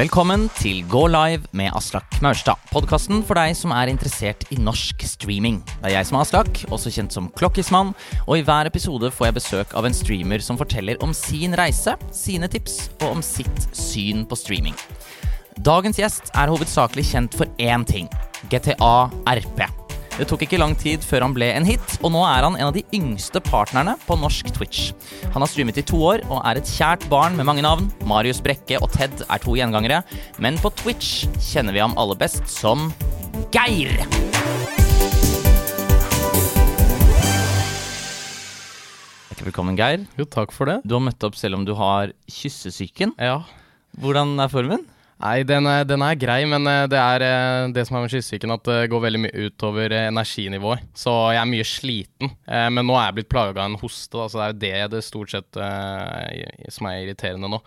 Velkommen til Gå live med Aslak Maurstad. Podkasten for deg som er interessert i norsk streaming. Det er jeg som er Aslak, også kjent som Klokkismann. Og i hver episode får jeg besøk av en streamer som forteller om sin reise, sine tips og om sitt syn på streaming. Dagens gjest er hovedsakelig kjent for én ting GTA RP. Det tok ikke lang tid før han ble en hit, og nå er han en av de yngste partnerne på norsk Twitch. Han har streamet i to år og er et kjært barn med mange navn. Marius Brekke og Ted er to gjengangere, men på Twitch kjenner vi ham aller best som Geir. Velkommen, Geir. Jo, takk for det. Du har møtt opp selv om du har kyssesyken. Ja. Hvordan er formen? Nei, den er, den er grei, men eh, det er eh, det som er med kyssesyken, at det går veldig mye utover eh, energinivået. Så jeg er mye sliten. Men nå er jeg blitt plaga av en hoste, da, så det er jo det det stort sett som er irriterende nå.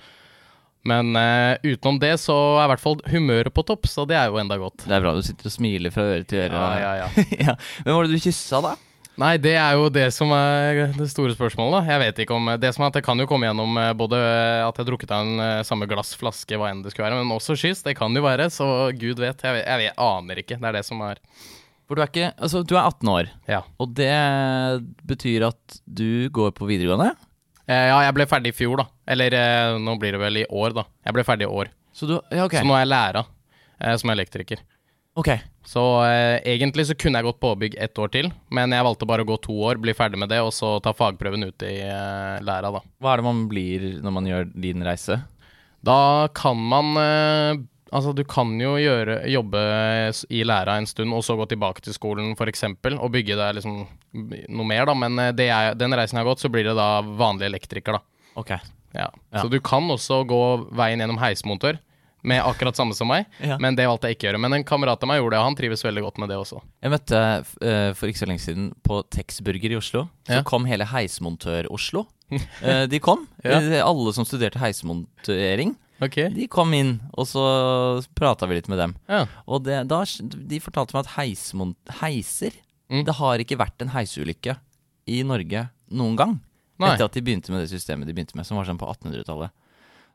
Men utenom det så er i hvert fall humøret på topp, så det er jo enda godt. Det er bra du sitter og smiler fra øre til øre. Ja, ja, ja. ja. Hvem var det du kyssa, da? Nei, det er jo det som er det store spørsmålet, da. Jeg vet ikke om Det som er at det kan jo komme gjennom eh, både at jeg drukket av en eh, samme glass flaske, hva enn det skulle være, men også skyss. Det kan jo være, så gud vet. Jeg, vet, jeg, vet, aner ikke. Det er det som er For du er ikke Altså, du er 18 år, Ja. og det betyr at du går på videregående? Eh, ja, jeg ble ferdig i fjor, da. Eller eh, nå blir det vel i år, da. Jeg ble ferdig i år. Så du Ja, okay. Så nå er jeg læra eh, som elektriker. Ok. Så eh, egentlig så kunne jeg gått påbygg ett år til, men jeg valgte bare å gå to år, bli ferdig med det, og så ta fagprøven ute i eh, læra, da. Hva er det man blir når man gjør din reise? Da kan man eh, Altså, du kan jo gjøre, jobbe i læra en stund, og så gå tilbake til skolen, f.eks., og bygge deg liksom noe mer, da. Men eh, det er, den reisen jeg har gått, så blir det da vanlig elektriker, da. Ok. Ja. Ja. Så du kan også gå veien gjennom heismontør, med akkurat samme som meg, Ja. men det valgte jeg ikke å gjøre. Men en kamerat av meg gjorde det, og han trives veldig godt med det også. Jeg møtte uh, for ikke så lenge siden på Texburger i Oslo. Så Ja. kom hele Heismontør-Oslo. uh, de kom. Ja. Eh, Alle som studerte heismontering. Okay. De kom inn, og så prata vi litt med dem. Ja. Og det, da, de fortalte meg at heismont, heiser Mm. Det har ikke vært en heisulykke i Norge noen gang. Nei. Etter at de begynte med det systemet de begynte med, som var sånn på 1800-tallet.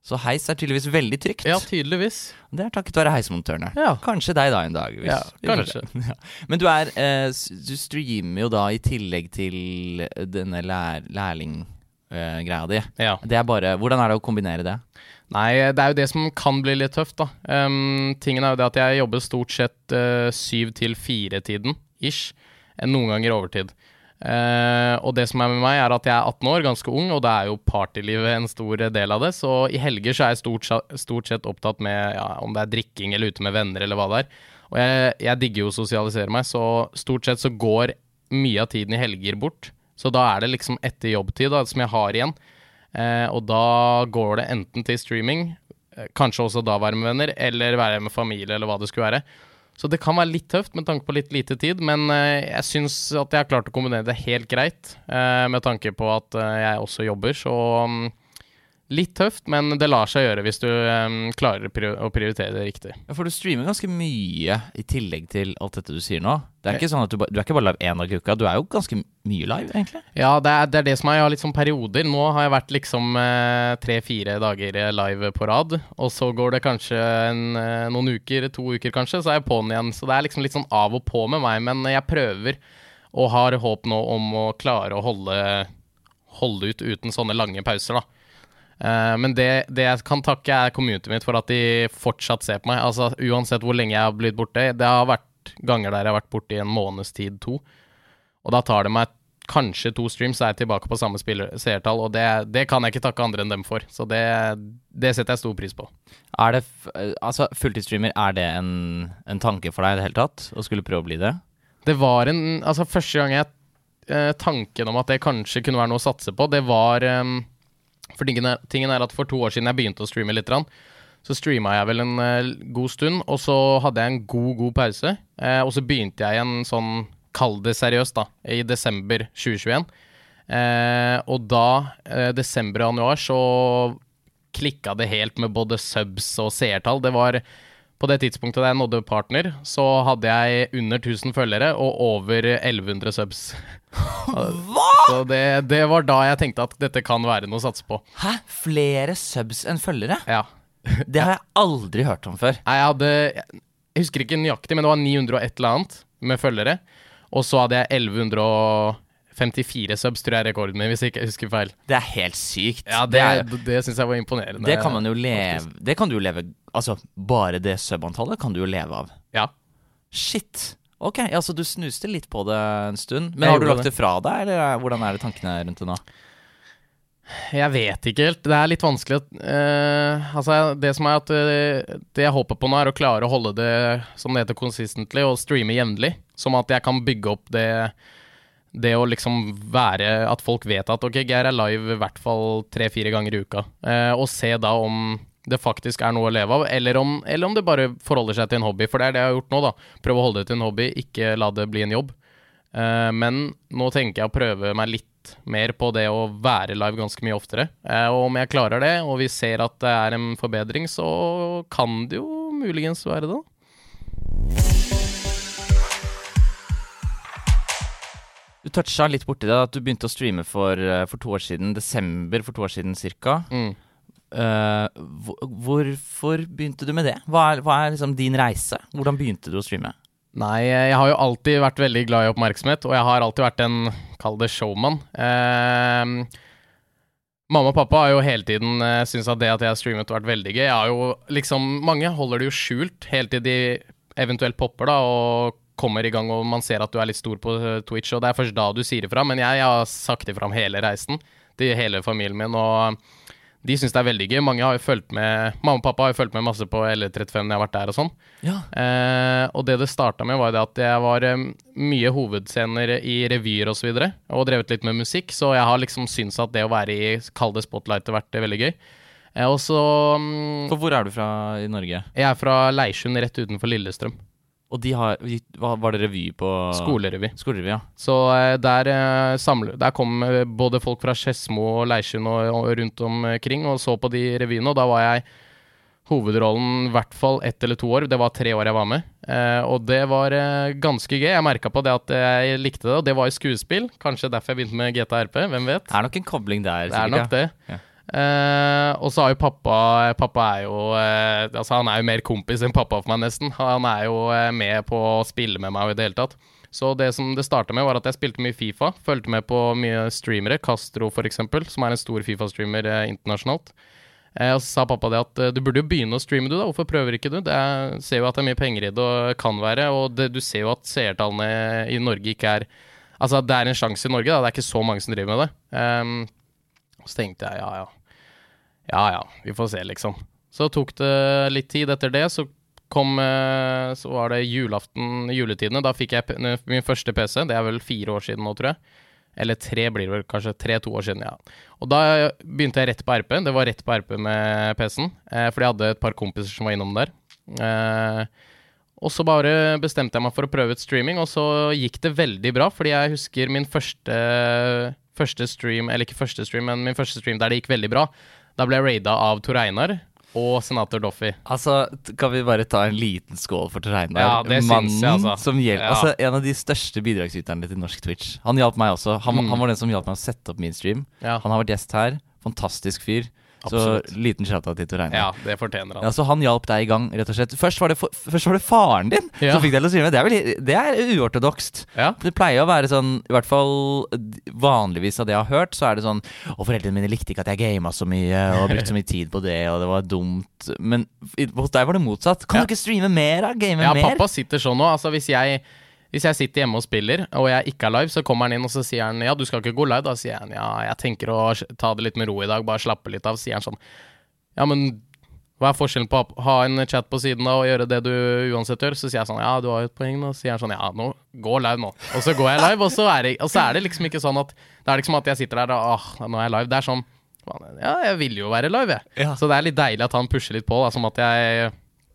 Så heis er tydeligvis veldig trygt. ja, tydeligvis. Det er takket være heismontørene. Ja. Kanskje deg da en dag. Hvis Ja, kanskje. Ja. Men du er eh, Du streamer jo da i tillegg til denne lær, lærlinggreia di. Ja. Det er bare Hvordan er det å kombinere det? Nei, det er jo det som kan bli litt tøft, da. Um, tingen er jo det at jeg jobber stort sett uh, syv til fire-tiden, ish. eh, Noen ganger overtid. Eh, og det som er med meg, er at jeg er 18 år, ganske ung, og da er jo partylivet en stor del av det. Så i helger så er jeg stort, stort sett opptatt med ja, om det er drikking eller ute med venner eller hva det er. Og jeg, jeg digger jo å sosialisere meg, så stort sett så går mye av tiden i helger bort. Så da er det liksom etter jobbtid da, som jeg har igjen. Eh, og da går det enten til streaming, eh, kanskje også da være med venner, eller være med familie, eller hva det skulle være. Så det kan være litt tøft med tanke på litt lite tid, men eh, jeg syns at jeg har klart å kombinere det helt greit, eh, med tanke på at eh, jeg også jobber, så mm, Litt tøft, men det lar seg gjøre hvis du um, klarer å prior- å prioritere det riktig. Ja, For du streamer ganske mye i tillegg til alt dette du sier nå. Det er ikke sånn at Du, ba- du er ikke bare live én dag i uka, du er jo ganske mye live, egentlig. Ja, det er, det er det som er. Jeg har litt sånn perioder. Nå har jeg vært liksom eh, tre-fire dager live på rad. Og så går det kanskje en, eh, noen uker, to uker kanskje, så er jeg på'n igjen. Så det er liksom litt sånn av og på med meg. Men jeg prøver, og har håp nå om å klare å holde, holde ut uten sånne lange pauser, da. Eh, men det, det jeg kan takke, er communityet mitt for at de fortsatt ser på meg. Altså Uansett hvor lenge jeg har blitt borte. Det har vært ganger der jeg har vært borte i en måneds tid, to. Og da tar det meg kanskje to streams, så er jeg tilbake på samme spiller- seertall. Og det, det kan jeg ikke takke andre enn dem for. Så det, det setter jeg stor pris på. Er det Altså, fulltidsstreamer, er det en, en tanke for deg i det hele tatt? Å skulle prøve å bli det? Det var en Altså, første gang jeg eh, Tanken om at det kanskje kunne være noe å satse på, det var eh, For tingen er, tingen er at for to år siden jeg begynte å streame litt, så streama jeg vel en eh, god stund, og så hadde jeg en god, god pause. eh, og så begynte jeg igjen sånn Kall det seriøst, da, i desember 2021. Eh, og da, desember og januar, så klikka det helt med både subs og seertall. Det var på det tidspunktet da jeg nådde partner, så hadde jeg under 1000 følgere og over 1100 subs. Hva?! Så det, det var da jeg tenkte at dette kan være noe å satse på. Hæ? Flere subs enn følgere? Ja. Det har jeg aldri hørt om før. Nei, jeg hadde Jeg husker ikke nøyaktig, men det var 900 og et eller annet med følgere. Og så hadde jeg 1154 subs, tror jeg er rekorden min, hvis jeg ikke husker feil. Det er helt sykt. Ja, det, det, det syns jeg var imponerende. det kan man jo leve Det kan du jo leve Altså, bare det subantallet kan du jo leve av. Ja. Shit. Ok, ja, så du snuste litt på det en stund. Men Jeg har du lagt det fra deg, eller er- hvordan er det tankene rundt det nå? Jeg vet ikke helt. Det er litt vanskelig. eh, altså, det som er at uh, Det jeg håper på nå, er å klare å holde det som det heter consistently, og streame jevnlig. Som at jeg kan bygge opp det Det å liksom være At folk vet at ok, Geir er live i hvert fall tre-fire ganger i uka. Eh, og se da om det faktisk er noe å leve av, eller om, eller om det bare forholder seg til en hobby. For det er det jeg har gjort nå, da. Prøve å holde det til en hobby, ikke la det bli en jobb. Eh, men nå tenker jeg å prøve meg litt mer på det å være live ganske mye oftere. Eh, og om jeg klarer det, og vi ser at det er en forbedring, så kan det jo muligens være det. Du toucha litt borti det, at du begynte å streame for, eh, for to år siden. Desember for to år siden cirka. Mm. Uh, hvorfor begynte du med det? Hva er, hva er liksom din reise? Hvordan begynte du å streame? Nei, jeg har jo alltid vært veldig glad i oppmerksomhet, og jeg har alltid vært en, kall det showman. Uh, mamma og pappa har jo hele tiden uh, syntes at det at jeg har streamet har vært veldig gøy. Jeg har jo liksom, Mange holder det jo skjult helt til de eventuelt popper da, og kommer i gang og man ser at du er litt stor på eh, Twitch, og det er først da du sier ifra. Men jeg, jeg har sagt ifra om hele reisen til hele familien min, og de syns det er veldig gøy. Mange har jo fulgt med Mamma og pappa har jo fulgt med masse på L35 når jeg har vært der og sånn. Ja. Eh, og det det starta med, var det at jeg var eh, mye hovedscener i revyer osv. Og, så videre, og drevet litt med musikk, så jeg har liksom syntes at det å være i kalde spotlight har vært veldig gøy. Eh, og så mm, For hvor er du fra i Norge? Jeg er fra Leirsund, rett utenfor Lillestrøm. Og de har Var det revy på Skolerevy. Skolerevy, ja. Så eh, der, samlet, der kom eh, både folk fra Skedsmo og Leirsund og, rundt omkring og så på de revyene, og da var jeg hovedrollen i hvert fall ett eller to år. Det var tre år jeg var med, eh, og det var eh, ganske gøy. Jeg merka på det at jeg likte det, og det var i skuespill. Kanskje derfor jeg begynte med GTRP, hvem vet? Det er nok en kobling der. Det er nok det. Ja. Eh, og så har jo pappa Pappa er jo eh, Altså Han er jo mer kompis enn pappa for meg, nesten. Han er jo eh, med på å spille med meg i det hele tatt. Så det som det starta med, var at jeg spilte mye Fifa. Fulgte med på mye streamere. Castro, eksempel, som er en stor Fifa-streamer internasjonalt. Og så sa pappa det at du burde jo begynne å streame, du, da. Hvorfor prøver ikke du? Det er, ser jo at det er mye penger i det, og kan være. Og det, du ser jo at seertallene i Norge ikke er Altså, det er en sjanse i Norge, da. Det er ikke så mange som driver med det. Um, så tenkte jeg ja, ja. Ja ja, vi får se, liksom. Så tok det litt tid etter det. Så kom eh, Så var det julaften, juletidene. Da fikk jeg min første PC. Det er vel fire år siden nå, tror jeg. Eller tre blir det vel kanskje. Tre-to år siden, ja. Og da begynte jeg rett på RP. Det var rett på RP med PC-en. Eh, fordi jeg hadde et par kompiser som var innom der. Eh, og så bare bestemte jeg meg for å prøve ut streaming, og så gikk det veldig bra. Fordi jeg husker min første, første stream, eller ikke første stream, men min første stream der det gikk veldig bra. Da ble jeg raida av Tor Einar og senator Doffy. Altså, kan vi bare ta en liten skål for Tor Einar? Ja, det Mannen jeg, altså. som hjelper Ja. Altså, en av de største bidragsyterne til norsk Twitch. Han hjalp meg også. Han, Mm. han var den som hjalp meg å sette opp min stream. Ja, Han har vært gjest her. Fantastisk fyr. Absolutt. Så liten shout-out til Tor Einar. ja det fortjener han. Ja, så han hjalp deg i gang, rett og slett. Først var det, for, først var det faren din Ja. som fikk deg til å streame. Det er, vel, det er uortodokst. Ja. Det pleier å være sånn, i hvert fall vanligvis av det jeg har hørt, så er det sånn Å, foreldrene mine likte ikke at jeg gama så mye og brukte så mye tid på det, og det var dumt. Men hos deg var det motsatt. Kan Ja. du ikke streame mer, da? Game Ja, mer? pappa sitter sånn nå. Altså, hvis jeg, hvis jeg sitter hjemme og spiller, og jeg ikke er live, så kommer han inn og så sier han ja, du skal ikke gå live. Da sier han ja, jeg tenker å ta det litt med ro i dag, bare slappe litt av. Sier han sånn ja, men hva er forskjellen på å ha en chat på siden da og gjøre det du uansett gjør? Så sier jeg sånn ja, du har jo et poeng nå. Så sier han sånn ja, nå gå live nå. Og så går jeg live, og så er det, så er det liksom ikke sånn at det er liksom at jeg sitter der og åh, nå er jeg live. Det er sånn ja, jeg vil jo være live, jeg. Ja. Så det er litt deilig at han pusher litt på, da, som at jeg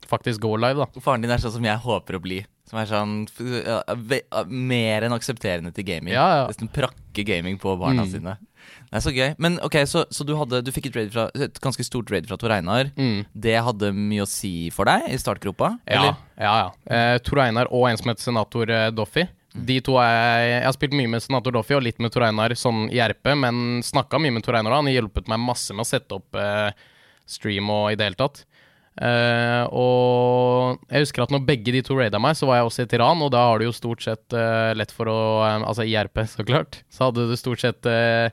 faktisk går live, da. Faren din er sånn som jeg håper å bli. Som er sånn ja, mer enn aksepterende til gaming. Ja, ja. Nesten prakke gaming på barna Mm. sine. Det er så gøy. Men ok, så, så du, hadde, du fikk et, raid fra, et ganske stort raid fra Tor Einar. Mm. Det hadde mye å si for deg i startgropa? Ja, eller? ja. ja. Eh, Tor Einar og en som heter senator eh, Doffy. De to er, Jeg har spilt mye med senator Doffy og litt med Tor Einar sånn i RP, men snakka mye med Tor Einar. Han har hjulpet meg masse med å sette opp eh, stream og i det hele tatt. Eh, og jeg husker at når begge de to raida meg, så var jeg også i Tiran, og da har du jo stort sett uh, lett for å eh, Altså i RP, så klart, så hadde du stort sett uh,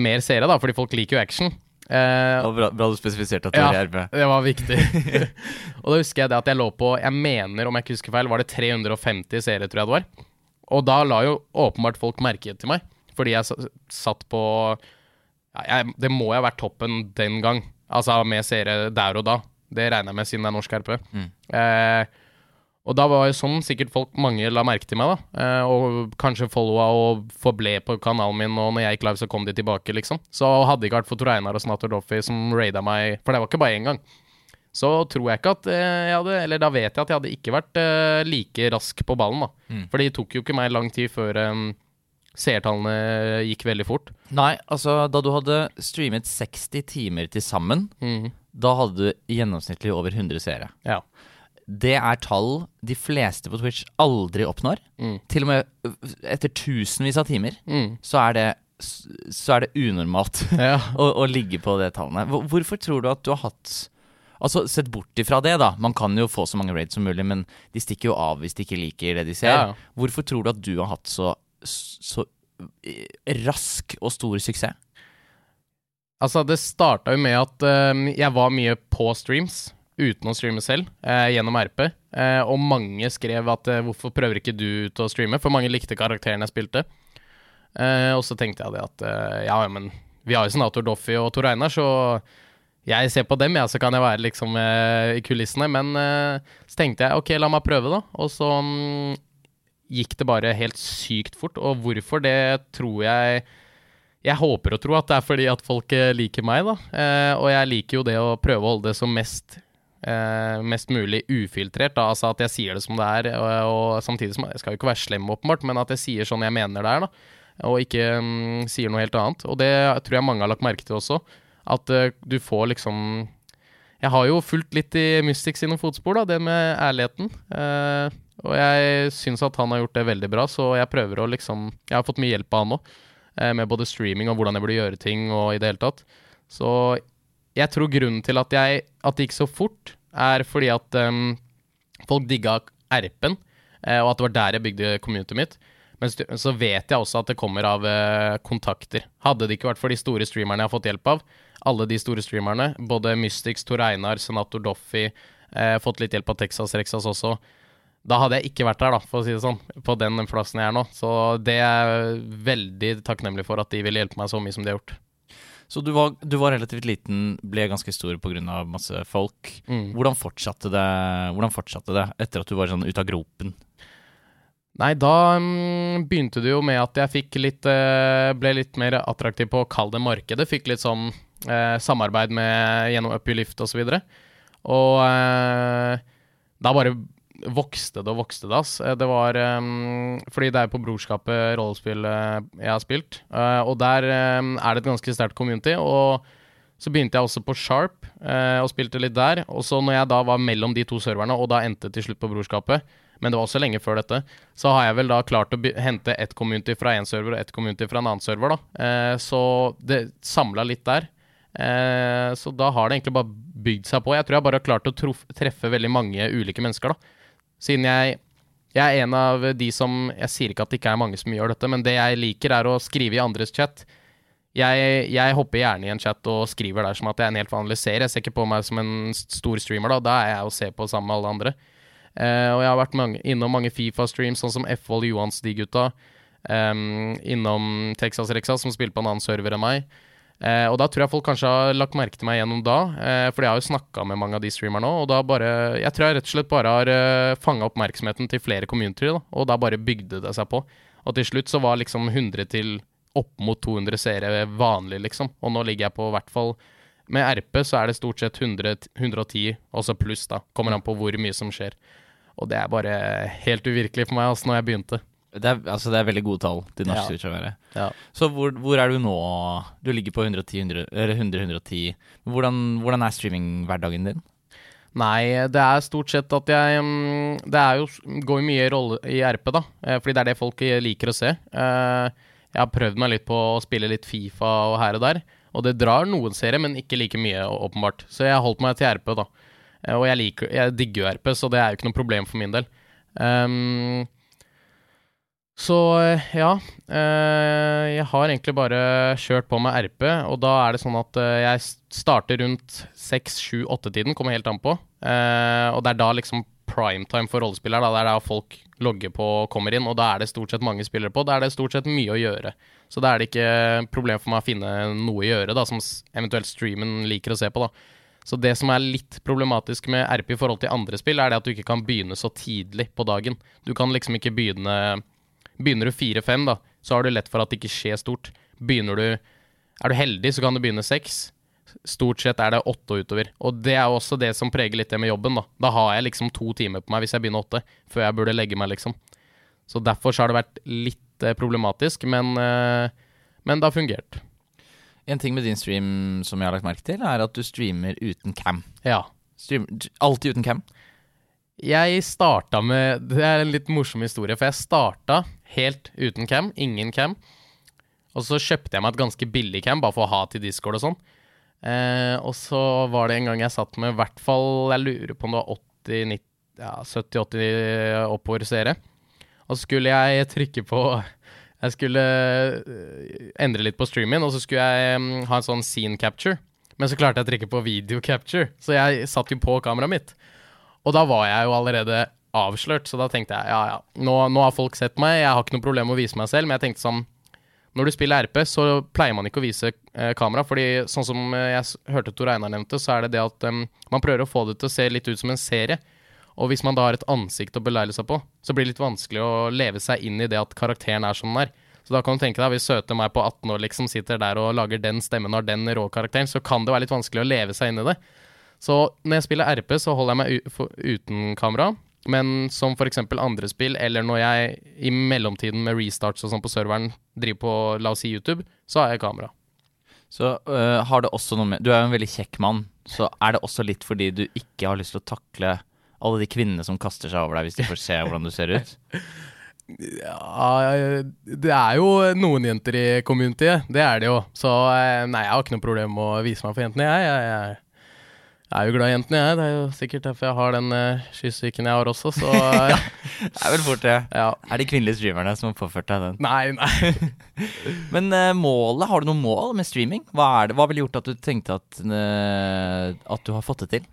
mer seere, da, fordi folk liker jo action. Var bra, bra du spesifiserte at du var i RB. det var viktig. og da husker jeg det at jeg lå på Jeg mener, om jeg ikke husker feil, var det 350 seere, tror jeg det var. Og da la jo åpenbart folk merke til meg, fordi jeg satt på ja, jeg, Det må jo ha vært toppen den gang, altså med seere der og da. Det regner jeg med siden det er norsk RP. Mm. Eh, og da var jo sånn sikkert folk mange la merke til meg, da. Eh, og kanskje followa og forble på kanalen min, og når jeg gikk live, så kom de tilbake, liksom. Så hadde det ikke vært for Tor Einar og Snatter Doffy som raida meg, for det var ikke bare én gang, så tror jeg ikke at eh, jeg hadde Eller da vet jeg at jeg hadde ikke vært eh, like rask på ballen, da. Mm. For det tok jo ikke meg lang tid før eh, seertallene gikk veldig fort. Nei, altså da du hadde streamet 60 timer til sammen, mm. da hadde du gjennomsnittlig over 100 seere. Ja. Det er tall de fleste på Twitch aldri oppnår. Mm. Til og med etter tusenvis av timer Mm. så er det, så er det unormalt ja. å, å ligge på det tallene. Hvorfor tror du at du har hatt Altså, Sett bort ifra det, da. Man kan jo få så mange raids som mulig, men de stikker jo av hvis de ikke liker det de ser. Ja, ja. Hvorfor tror du at du har hatt så, så eh, rask og stor suksess? Altså, det starta jo med at uh, jeg var mye på streams uten å streame selv, uh, gjennom RP. Uh, og mange skrev at 'hvorfor prøver ikke du ut å streame?' For mange likte karakteren jeg spilte. Og så tenkte jeg det at ja, men vi har jo Senator Doffy og Tor Einar, så jeg ser på dem, ja, så kan jeg være liksom i kulissene. Men så tenkte jeg ok, la meg prøve, da. Og så mm, gikk det bare helt sykt fort. Og hvorfor, det tror jeg jeg håper å tro at det er fordi at folk eh, liker meg, da. Eh, og jeg liker jo det å prøve å holde det som mest, eh, mest mulig ufiltrert. Da. Altså at jeg sier det som det er, og, og samtidig som Jeg skal jo ikke være slem, åpenbart, men at jeg sier sånn jeg mener det er, da. Og ikke mm, sier noe helt annet. Og det tror jeg mange har lagt merke til også. At uh, du får liksom Jeg har jo fulgt litt i Mystic sine fotspor, da, det med ærligheten. Eh, og jeg syns at han har gjort det veldig bra, så jeg prøver å liksom Jeg har fått mye hjelp av han òg eh, med både streaming og hvordan jeg burde gjøre ting og i det hele tatt. Så jeg tror grunnen til at, jeg, at det gikk så fort, er fordi at um, folk digga RP-en, eh, og at det var der jeg bygde communityet mitt. Men så vet jeg også at det kommer av eh, kontakter. Hadde det ikke vært for de store streamerne jeg har fått hjelp av, alle de store streamerne, både Mystics, Tor Einar, Senator Doffy, eh, fått litt hjelp av Texas Rexas også, da hadde jeg ikke vært der, da, for å si det sånn, på den plassen jeg er nå. Så det er jeg veldig takknemlig for at de ville hjelpe meg så mye som de har gjort. Så du var, du var relativt liten, ble ganske stor pga. masse folk. Mm. Hvordan fortsatte, det, hvordan fortsatte det etter at du var sånn ute av gropen? Nei, da um, begynte det jo med at jeg litt uh, ble litt mer attraktiv på å kalle det markedet. Fikk litt sånn samarbeid med gjennom Up i Lift osv. Og, så og eh, da bare vokste det og vokste det, ass. Eh, Det var eh, Fordi det er på Brorskapet rollespill eh, jeg har spilt, eh, og der eh, er det et ganske sterkt community. og så begynte jeg også på Sharp eh, og spilte litt der. Og så når jeg da var mellom de to serverne, og da endte til slutt på Brorskapet, men det var også lenge før dette, så har jeg vel da klart å hente ett community fra én server og ett community fra en annen server, da. Eh, så det samla litt der. Eh, så da har det egentlig bare bygd seg på. Jeg tror jeg bare har klart å treffe veldig mange ulike mennesker, da. Siden jeg jeg er en av de som Jeg sier ikke at det ikke er mange som gjør dette, men det jeg liker, er å skrive i andres chat. Jeg, jeg hopper gjerne i en chat og skriver der som at jeg er en helt vanlig seer. Jeg ser ikke på meg som en stor streamer, da. Da er jeg å se på sammen med alle andre. Eh, og jeg har vært mange, innom mange Fifa-streams, sånn som F-Vold Johans, de gutta. Um, innom Texas Rexa, som spiller på en annen server enn meg. Eh, og da tror jeg folk kanskje har lagt merke til meg gjennom da, eh, for jeg har jo snakka med mange av de streamerne òg, og da bare Jeg tror jeg rett og slett bare har eh, fanga oppmerksomheten til flere communityer, da, og da bare bygde det seg på. Og til slutt så var liksom 100 til opp mot 200 seere vanlig, liksom. Og nå ligger jeg på hvert fall Med RP så er det stort sett 100, 110, også pluss, da. Kommer an på hvor mye som skjer. Og det er bare helt uvirkelig for meg, altså, når jeg begynte. Det er, altså, det er veldig gode tall til norsk Ja. Twitch-avere. Ja. Så hvor, hvor er du nå? Du ligger på 110, 100, eller 100-110. Hvordan, hvordan er streaminghverdagen din? Nei, det er stort sett at jeg mm, Det jo, går jo mye rolle i RP, da. eh, Fordi det er det folk eh, liker å se. Eh, Jeg har prøvd meg litt på å spille litt Fifa og her og der. Og det drar noen serier, men ikke like mye, åpenbart. Så jeg har holdt meg til RP, da. Og jeg, liker, jeg digger jo RP, så det er jo ikke noe problem for min del. Um, så eh, ja. Uh, jeg har egentlig bare kjørt på med RP, og da er det sånn at uh, jeg starter rundt 6-7-8-tiden, kommer helt an på. Og det er da liksom primetime for rollespillere. Da. Det er da folk logger på og kommer inn, og da er det stort sett mange spillere på. Da er det stort sett mye å gjøre. Så da er det ikke problem for meg å finne noe å gjøre, da, som eventuelt streamen liker å se på. da. Så det som er litt problematisk med RP i forhold til andre spill, er det at du ikke kan begynne så tidlig på dagen. Du kan liksom ikke begynne Begynner du fire-fem, da, så har du lett for at det ikke skjer stort. Begynner du Er du heldig, så kan du begynne seks. Stort sett er det åtte og utover. Og det er også det som preger litt det med jobben, da. Da har jeg liksom to timer på meg hvis jeg begynner åtte, før jeg burde legge meg, liksom. Så derfor så har det vært litt eh, problematisk, men, eh, men det har fungert. En ting med din stream som jeg har lagt merke til, er at du streamer uten cam. Ja. Stream, alltid uten cam. Jeg starta med Det er en litt morsom historie, for jeg starta helt uten cam. Ingen cam. Og så kjøpte jeg meg et ganske billig cam, bare for å ha til Discord og sånn. Eh, og så var det en gang jeg satt med i hvert fall Jeg lurer på om det var 80, 90, ja, 70-80 oppover seere. Og så skulle jeg trykke på Jeg skulle eh, endre litt på streamen, og så skulle jeg um, ha en sånn scene capture. Men så klarte jeg å trykke på video capture, så jeg satt jo på kameraet mitt. Og da var jeg jo allerede avslørt, så da tenkte jeg ja ja, nå, nå har folk sett meg, jeg har ikke noe problem med å vise meg selv, men jeg tenkte sånn når du spiller RP, så pleier man ikke å vise eh, kamera. fordi sånn som eh, jeg hørte Tor Einar nevnte, så er det det at um, man prøver å få det til å se litt ut som en serie. Og hvis man da har et ansikt å beleile seg på, så blir det litt vanskelig å leve seg inn i det at karakteren er som den er. Så da kan du tenke deg, hvis søte meg på 18 år liksom sitter der og lager den stemmen og har den rå karakteren, så kan det være litt vanskelig å leve seg inn i det. Så når jeg spiller RP, så holder jeg meg uten kamera. Men som f.eks. andre spill, eller når jeg i mellomtiden med restarts og sånn på serveren driver på, la oss si YouTube, så har jeg kamera. Så øh, har det også noe med Du er jo en veldig kjekk mann, så er det også litt fordi du ikke har lyst til å takle alle de kvinnene som kaster seg over deg hvis de får se hvordan du ser ut? Ja, det er jo noen jenter i communityet. Det er det jo. Så eh, nei, jeg har ikke noe problem med å vise meg for jentene, jeg. jeg, jeg jeg er jo glad i jentene, jeg. Det er jo sikkert derfor jeg har den uh, skysyken jeg har også, så ja, Det er vel fort det. Ja. Er de kvinnelige streamerne som har påført deg den? Nei, nei. Men uh, målet, har du noe mål med streaming? Hva, er det, hva ville gjort at du tenkte at, at du har fått det til?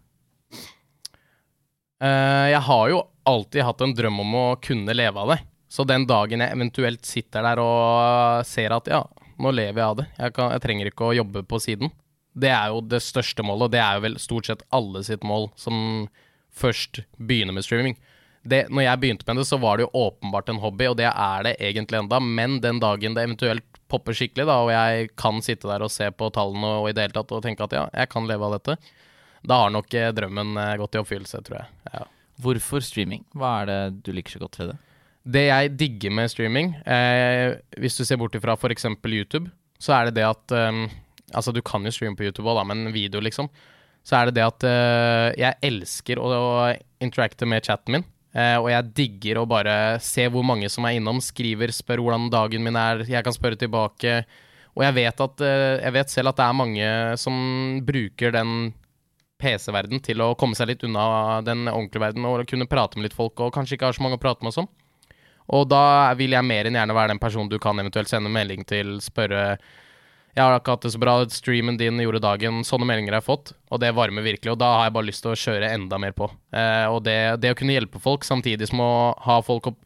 jeg har jo alltid hatt en drøm om å kunne leve av det. Så den dagen jeg eventuelt sitter der og ser at ja, nå lever jeg av det, jeg, kan, jeg trenger ikke å jobbe på siden det er jo det største målet, og det er jo vel stort sett alle sitt mål som først begynner med streaming. Det, når jeg begynte med det, så var det jo åpenbart en hobby, og det er det egentlig enda, men den dagen det eventuelt popper skikkelig, da, og jeg kan sitte der og se på tallene og, og i det hele tatt og tenke at ja, jeg kan leve av dette, da har nok eh, drømmen eh, gått i oppfyllelse, tror jeg. Ja. Hvorfor streaming? Hva er det du liker så godt ved det? Det jeg digger med streaming, eh, hvis du ser bort ifra f.eks. YouTube, så er det det at um, Altså, du kan jo streame på YouTube òg, men video, liksom. Så er det det at uh, jeg elsker å, å interacte med chatten min. Uh, og jeg digger å bare se hvor mange som er innom, skriver, spør hvordan dagen min er. Jeg kan spørre tilbake. Og jeg vet, at, uh, jeg vet selv at det er mange som bruker den PC-verden til å komme seg litt unna den ordentlige verden og kunne prate med litt folk, og kanskje ikke har så mange å prate med og sånn. Og da vil jeg mer enn gjerne være den personen du kan eventuelt sende melding til, spørre 'Jeg har ikke hatt det så bra. Streamen din gjorde dagen.' Sånne meldinger jeg har fått, og det varmer virkelig. Og da har jeg bare lyst til å kjøre enda mer på. Eh, og det, det, å kunne hjelpe folk samtidig som å ha folk, opp,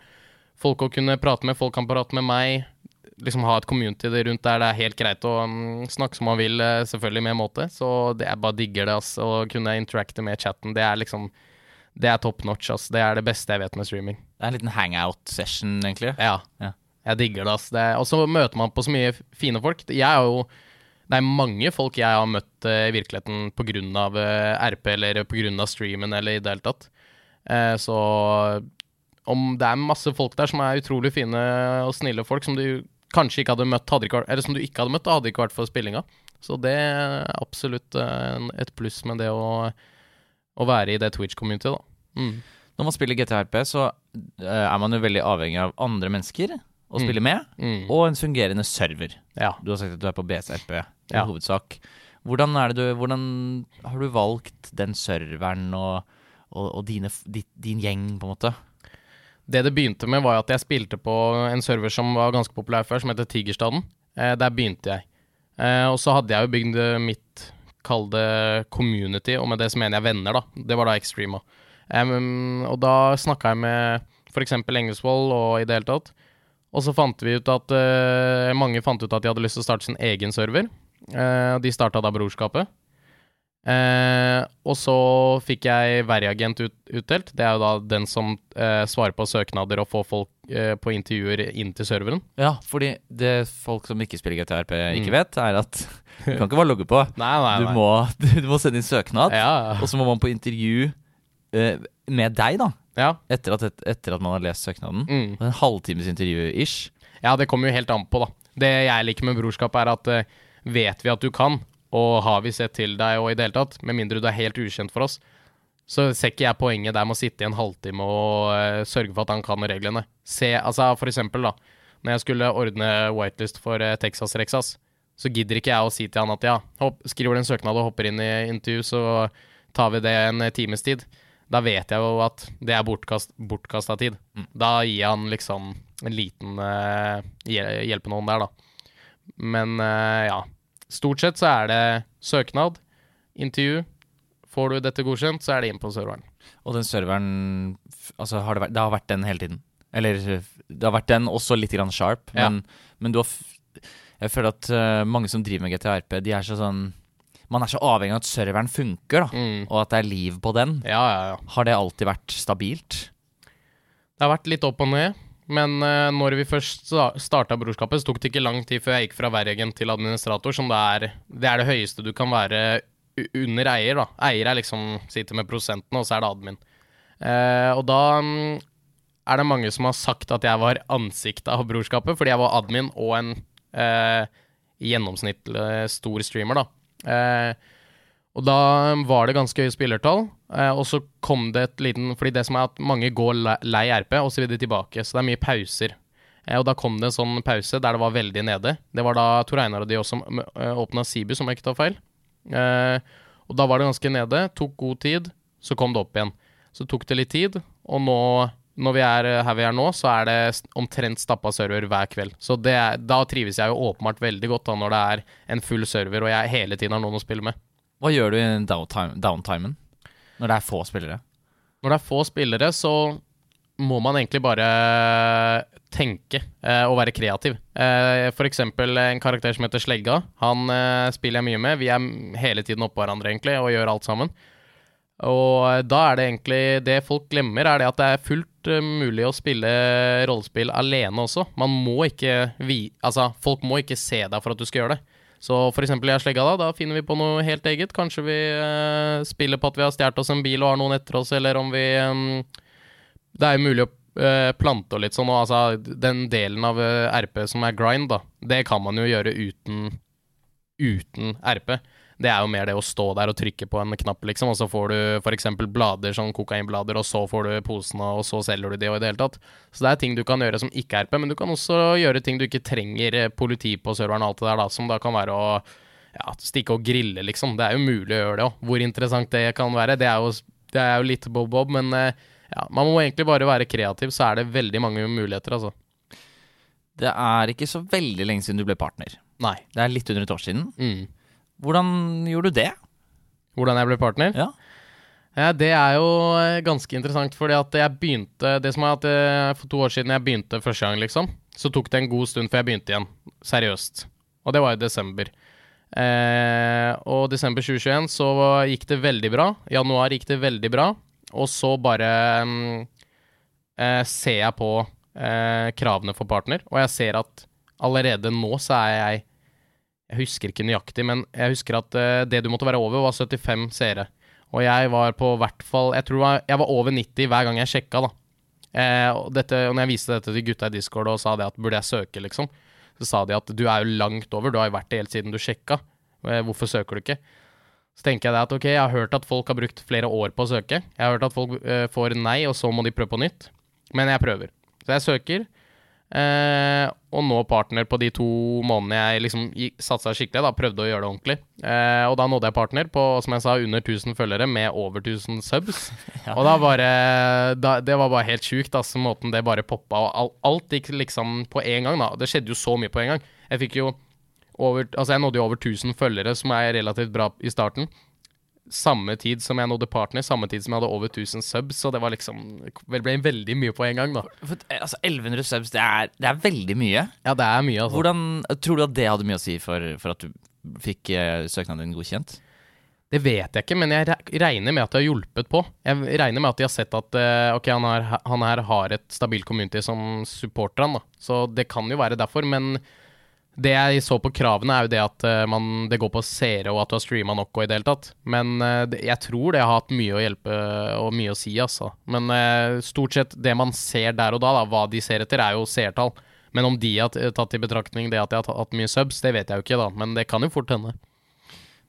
folk å kunne prate med, folk kan prate med meg, liksom ha et community rundt der det er helt greit å um, snakke som man vil, eh, selvfølgelig med måte. Så det, jeg bare digger det, ass. Å kunne interacte med chatten. Det er liksom Det er top notch, ass. Det er det beste jeg vet med streaming. Det er en liten hangout-session, egentlig? Ja. ja. Jeg digger det, ass. Og så møter man på så mye fine folk. Jeg er jo Det er mange folk jeg har møtt uh, i virkeligheten pga. Uh, RP eller pga. streamen eller i det hele tatt. Uh, så om det er masse folk der som er utrolig fine og snille folk, som du kanskje ikke hadde møtt, hadde ikke, eller som du ikke hadde møtt, hadde ikke vært for spillinga. Så det er absolutt uh, et pluss med det å, å være i det Twitch-communityet, da. Mm. Når man spiller GTRP, så er man jo veldig avhengig av andre mennesker å mm. spille med, mm. og en fungerende server. Ja. Du har sagt at du er på BSRP i ja. hovedsak. Hvordan, det du, hvordan har du valgt den serveren og, og, og dine, din, din gjeng, på en måte? Det det begynte med, var at jeg spilte på en server som var ganske populær før, som heter Tigerstaden. Eh, der begynte jeg. Eh, og så hadde jeg jo bygd mitt, kall det community, og med det så mener jeg venner, da. Det var da Extrema. Um, og da snakka jeg med f.eks. Engelsvold og i det hele tatt. Og så fant vi ut at uh, mange fant ut at de hadde lyst til å starte sin egen server. Uh, de starta da Brorskapet. Uh, og så fikk jeg Veriagent ut, utdelt. Det er jo da den som uh, svarer på søknader og får folk uh, på intervjuer inn til serveren. Ja, fordi det folk som ikke spiller GTRP ikke Mm. vet, er at du kan ikke bare logge på. Nei, nei, Du må, du må sende inn søknad, Ja, og så må man på intervju med deg, da. Ja. Etter at, etter at man har lest søknaden. Mm. En halvtimes intervju ish. ja, det kommer jo helt an på, da. Det jeg liker med Brorskapet, er at uh, vet vi at du kan, og har vi sett til deg og i det hele tatt, med mindre du er helt ukjent for oss, så ser ikke jeg poenget der med å sitte i en halvtime og uh, sørge for at han kan reglene. Se, altså for eksempel, da. Når jeg skulle ordne whitelist for uh, Texas Rexas, så gidder ikke jeg å si til han at ja, hopp, skriver du en søknad og hopper inn i intervju, så tar vi det en times tid. Da vet jeg jo at det er bortkast, bortkasta tid. Da gir han liksom en liten uh, hjelpe noen der, da. Men uh, ja. Stort sett så er det søknad, intervju. Får du dette godkjent, så er det inn på serveren. Og den serveren Altså, har det, vært, det har vært den hele tiden? Eller det har vært den, også litt grann sharp, Ja. men, men du har Jeg føler at uh, mange som driver med GTRP, de er så sånn Man er så avhengig av at serveren funker, da, Mm. og at det er liv på den. Ja, ja, ja. Har det alltid vært stabilt? Det har vært litt opp og ned. Men uh, når vi først sta- starta brorskapet, så tok det ikke lang tid før jeg gikk fra vergen til administrator, som det er det, er det høyeste du kan være under eier. da. Eier er liksom sitter med prosentene, og så er det admin. Uh, og da um, er det mange som har sagt at jeg var ansiktet av brorskapet, fordi jeg var admin og en uh, gjennomsnittlig stor streamer, da. Eh, og da var det ganske høye spillertall, eh, og så kom det et liten Fordi det som er at mange går lei RP, og så vil de tilbake, så det er mye pauser. Eh, og da kom det en sånn pause der det var veldig nede. Det var da Tor Einar og de også åpna Sibu, som jeg ikke tar feil. Og da var det ganske nede, tok god tid, så kom det opp igjen. Så tok det litt tid, og nå når vi er eh, her vi er nå, så er det omtrent stappa server hver kveld. Så det da trives jeg jo åpenbart veldig godt da når det er en full server og jeg hele tiden har noen å spille med. Hva gjør du i downtime, downtimen? Når det er få spillere? Når det er få spillere, så må man egentlig bare tenke eh, og være kreativ. Eh, for eksempel en karakter som heter Slegga. Han eh, spiller jeg mye med. Vi er hele tiden oppå hverandre egentlig og gjør alt sammen. Og eh, da er det egentlig Det folk glemmer, er det at det er fullt eh, mulig å spille rollespill alene også. Man må ikke vi... Altså, folk må ikke se deg for at du skal gjøre det. Så for eksempel jeg Slegga da, da finner vi på noe helt eget. Kanskje vi eh, spiller på at vi har stjålet oss en bil og har noen etter oss, eller om vi eh, Det er jo mulig å eh, plante og litt sånn, og altså den delen av eh, RP som er grind, da, det kan man jo gjøre uten uten RP. Det er jo mer det å stå der og trykke på en knapp, liksom, og så får du f.eks. blader, sånn kokainblader, og så får du posene, og så selger du de, og i det hele tatt. Så det er ting du kan gjøre som ikke er RP, men du kan også gjøre ting du ikke trenger eh, politi på serveren og alt det der, da, som da kan være å ja, stikke og grille, liksom. Det er jo mulig å gjøre det òg. Hvor interessant det kan være, det er jo, det er jo litt bob-bob, men eh, ja, man må egentlig bare være kreativ, så er det veldig mange muligheter, altså. Det er ikke så veldig lenge siden du ble partner. Nei. Det er litt under et år siden. Mm. Hvordan gjorde du det? Hvordan jeg ble partner? Ja. Ja, det er jo eh, ganske interessant, fordi at jeg begynte Det som er at jeg, for to år siden jeg begynte første gang, liksom, så tok det en god stund før jeg begynte igjen. Seriøst. Og det var i desember. Eh, og desember 2021 så gikk det veldig bra. Januar gikk det veldig bra. Og så bare mm, eh, ser jeg på eh, kravene for partner, og jeg ser at allerede nå så er jeg Jeg husker ikke nøyaktig, men jeg husker at eh, det du måtte være over, var 75 seere. Og jeg var på hvert fall Jeg tror jeg var- over 90 hver gang jeg sjekka, da. Eh, og, dette, og når jeg viste dette til gutta i Discord og sa det at burde jeg søke, liksom, så sa de at du er jo langt over, du har jo vært det helt siden du sjekka. Eh, hvorfor søker du ikke? Så tenker jeg det at ok, jeg har hørt at folk har brukt flere år på å søke. Jeg har hørt at folk eh, får nei, og så må de prøve på nytt. Men jeg prøver. Så jeg søker. Eh, og nå partner på de to månedene jeg liksom satsa skikkelig, da prøvde å gjøre det ordentlig. Eh, og da nådde jeg partner på, som jeg sa, under 1000 følgere med over 1000 subs. Og da bare da, Det var bare helt sjukt, altså, måten det bare poppa. Og alt, alt gikk liksom på en gang, da. Det skjedde jo så mye på en gang. Jeg fikk jo over Altså, jeg nådde jo over 1000 følgere, som er relativt bra i starten. Samme tid som jeg nådde partner, samme tid som jeg hadde over 1000 subs, så det var liksom Det ble veldig mye på en gang, da. For, altså, 1100 subs, det er, det er veldig mye. Ja, det er mye, altså. Hvordan Tror du at det hadde mye å si for, for at du fikk uh, søknaden din godkjent? Det vet jeg ikke, men jeg regner med at det har hjulpet på. Jeg regner med at de har sett at uh, ok, han, har, han her har et stabilt community som supporter han, da. Så det kan jo være derfor, men det jeg så på kravene, er jo det at eh, man, det går på seere, og at du har streama nok og i det hele tatt. Men eh, det, jeg tror det har hatt mye å hjelpe og mye å si, altså. Men eh, stort sett det man ser der og da, da, hva de ser etter, er jo seertall. Men om de har tatt i betraktning det at de har hatt mye subs, det vet jeg jo ikke, da. Men det kan jo fort hende.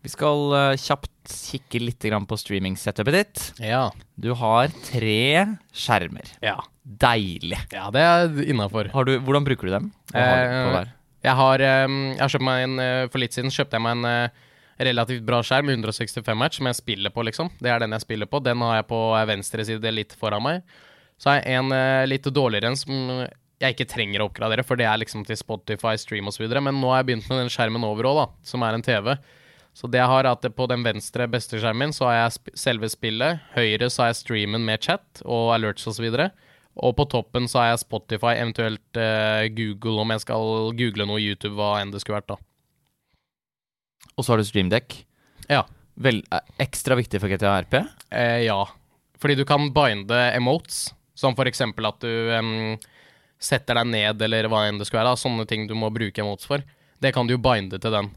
Vi skal kjapt kikke litt på streaming-setupet ditt. Ja. Du har tre skjermer. Ja. Deilig. Ja, det er innafor. Hvordan bruker du dem? Eh? Jeg har, ehm, jeg har kjøpt meg en eh, For litt siden kjøpte jeg meg en eh, relativt bra skjerm 165 match som jeg spiller på, liksom. Det er den jeg spiller på. Den har jeg på eh, venstre side litt foran meg. Så har jeg en litt dårligere en som jeg ikke trenger å oppgradere, for det er liksom til Spotify, stream osv. Men nå har jeg begynt med den skjermen over da, som er en TV. Så det jeg har er at på den venstre beste skjermen så har jeg selve spillet. Høyre så har jeg streamen med chat og alerts osv. Og, så og på toppen så har jeg Spotify, eventuelt eh, Google om jeg skal google noe YouTube, hva enn det skulle vært, da. Og så har du streamdeck. Ja. Vel, eh, ekstra viktig for GTA RP. Eh, ja. Fordi du kan binde emotes, som for eksempel at du em, setter deg ned, eller hva enn det skulle være. Da. Sånne ting du må bruke emotes for. Det kan du jo binde til den.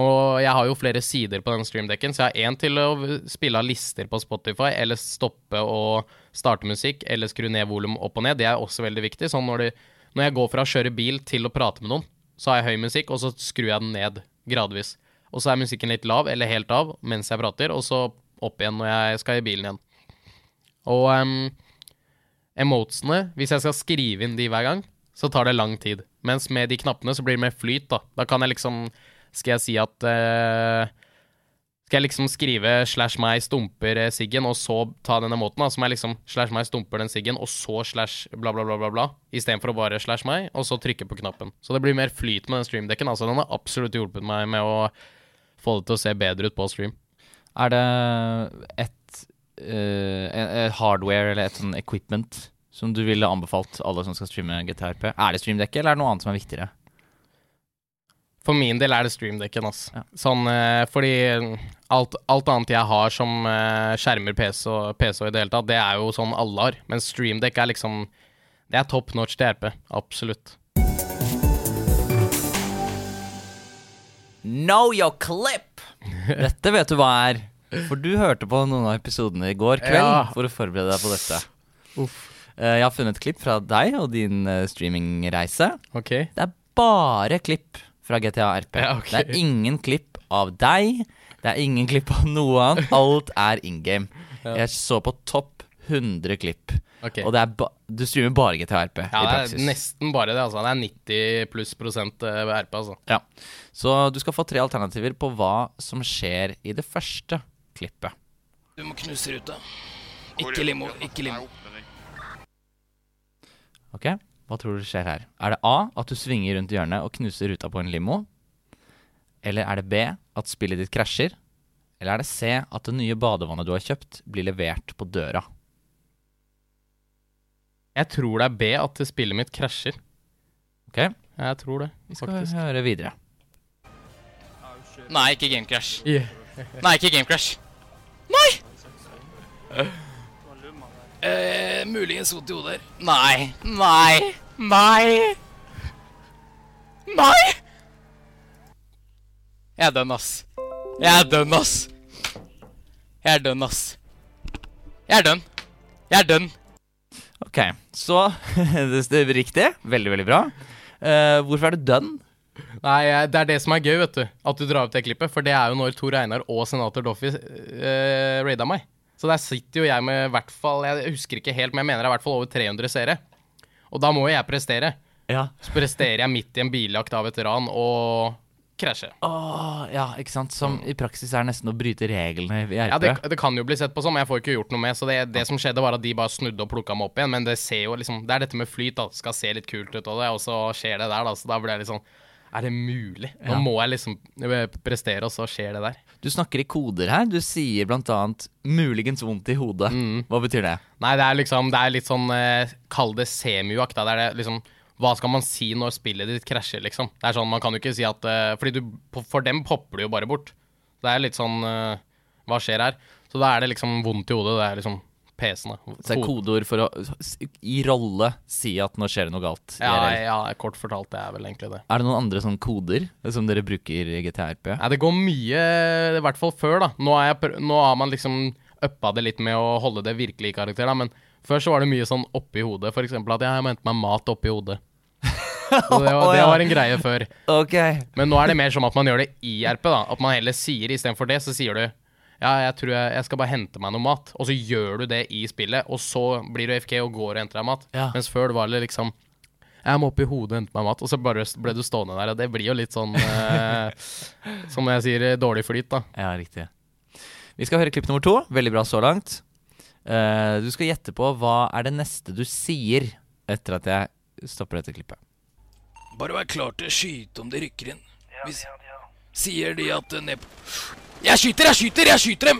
Og jeg har jo flere sider på den streamdekken, så jeg har én til å spille av lister på Spotify, eller stoppe og starte musikk, eller skru ned volum opp og ned. Det er også veldig viktig. Sånn når, det, når jeg går fra å kjøre bil til å prate med noen, så har jeg høy musikk, og så skrur jeg den ned gradvis. Og så er musikken litt lav, eller helt av, mens jeg prater, og så opp igjen når jeg skal i bilen igjen. Og um, emotesene, hvis jeg skal skrive inn de hver gang, så tar det lang tid. Mens med de knappene så blir det mer flyt, da. Da kan jeg liksom Skal jeg si at eh, Skal jeg liksom skrive slash meg stumper eh, siggen, og så ta denne måten, da, som er liksom slash meg stumper den siggen, og så slash bla, bla, bla, bla, bla, istedenfor å bare slash meg, og så trykke på knappen. Så det blir mer flyt med den streamdekken. Altså, den har absolutt hjulpet meg med å få det til å se bedre ut på stream. Er det et, uh, et hardware eller et sånn equipment som du ville anbefalt alle som skal streame GTRP? Er det streamdekket, eller er det noe annet som er viktigere? For min del er det streamdekken, ass. Ja. Sånn, eh, fordi alt, alt annet jeg har som eh, skjermer PC og, PC og i det hele tatt, det er jo sånn alle har. Men streamdekk er liksom Det er top notch til RP. Absolutt. Know your clip! Dette vet du hva er. For du hørte på noen av episodene i går kveld Ja. for å forberede deg på dette. Uff. Eh, Jeg har funnet klipp fra deg og din streamingreise. Okay. Det er bare klipp fra GTA RP. Ja, okay. Det er ingen klipp av deg. Det er ingen klipp av noe annet. Alt er in game. Ja. Jeg så på topp 100 klipp. Okay. Og det er ba du streamer bare GTA RP Ja, i det er nesten bare det, altså. Det er 90 pluss prosent eh, RP, altså. Ja. Så du skal få tre alternativer på hva som skjer i det første klippet. Du må knuse ruta. Ikke limo, ikke limo. Ok, Hva tror du skjer her? Er det A at du svinger rundt hjørnet og knuser ruta på en limo? Eller er det B at spillet ditt krasjer? Eller er det C at det nye badevannet du har kjøpt, blir levert på døra? Jeg tror det er B at spillet mitt krasjer. Ok, Jeg tror det, Vi skal faktisk. høre videre. Nei, ikke Game Crash. Yeah. Nei, ikke Game Crash. Nei! Uh, muligens vondt i hodet. Nei. Nei. Nei. Nei! Jeg er dønn, ass. Jeg er dønn, ass. Jeg er dønn, ass. Jeg er dønn. Jeg er dønn. Ok, så det er riktig. Veldig, veldig bra. Uh, hvorfor er du dønn? Nei, det er det som er gøy, vet du. At du drar opp det klippet. For det er jo når Tor Einar og senator Doffy uh, raida meg. Så der sitter jo jeg med i hvert fall Jeg husker ikke helt, men jeg mener det er i hvert fall over 300 seere. Og da må jeg prestere. Ja. Så presterer jeg midt i en biljakt av et ran og krasje. Oh, ja, ikke sant. Som i praksis er nesten å bryte reglene i RP. Ja, det, det kan jo bli sett på sånn, men jeg får ikke gjort noe med. Så det, det som skjedde, var at de bare snudde og plukka meg opp igjen. Men det ser jo liksom Det er dette med flyt, da. Det skal se litt kult ut og det, og så skjer det der, da. Så da blir jeg litt sånn Er det mulig? Nå Ja. må jeg liksom eh, prestere, og så skjer det der. Du snakker i koder her. Du sier blant annet 'muligens vondt i hodet'. Mm. Hva betyr det? Nei, det er liksom Det er litt sånn eh, Kall det semiuakt. Det er det liksom Hva skal man si når spillet ditt krasjer, liksom? Det er sånn, Man kan jo ikke si at uh, Fordi du For dem popper du jo bare bort. Det er litt sånn uh, Hva skjer her? Så da er det liksom vondt i hodet. Det er liksom PC-en, da. Så det er kodeord for å i rolle si at nå skjer det noe galt. Ja, ja, kort fortalt, det er vel egentlig det. Er det noen andre sånne koder som dere bruker i GTRP? Nei, det går mye, i hvert fall før, da. Nå, jeg, nå har man liksom uppa det litt med å holde det virkelig i karakter, da. Men før så var det mye sånn oppi hodet. Eksempel at jeg må hente meg mat oppi hodet. Så det, var, det var en greie før. Okay. Men nå er det mer som at man gjør det i RP, da. At man heller sier istedenfor det, så sier du ja, jeg tror jeg, jeg skal bare hente meg noe mat. Og så gjør du det i spillet, og så blir du FK og går og henter deg mat. Ja. Mens før det var det liksom jeg må opp i hodet og hente meg mat, og så bare ble du stående der. Og det blir jo litt sånn eh, Som jeg sier, dårlig flyt, da. Ja, riktig. Vi skal høre klipp nummer to. Veldig bra så langt. Uh, du skal gjette på hva er det neste du sier etter at jeg stopper dette klippet. Bare vær klar til å skyte om de rykker inn. Hvis sier de at eh, ned på Jeg skyter, jeg skyter, jeg skyter dem!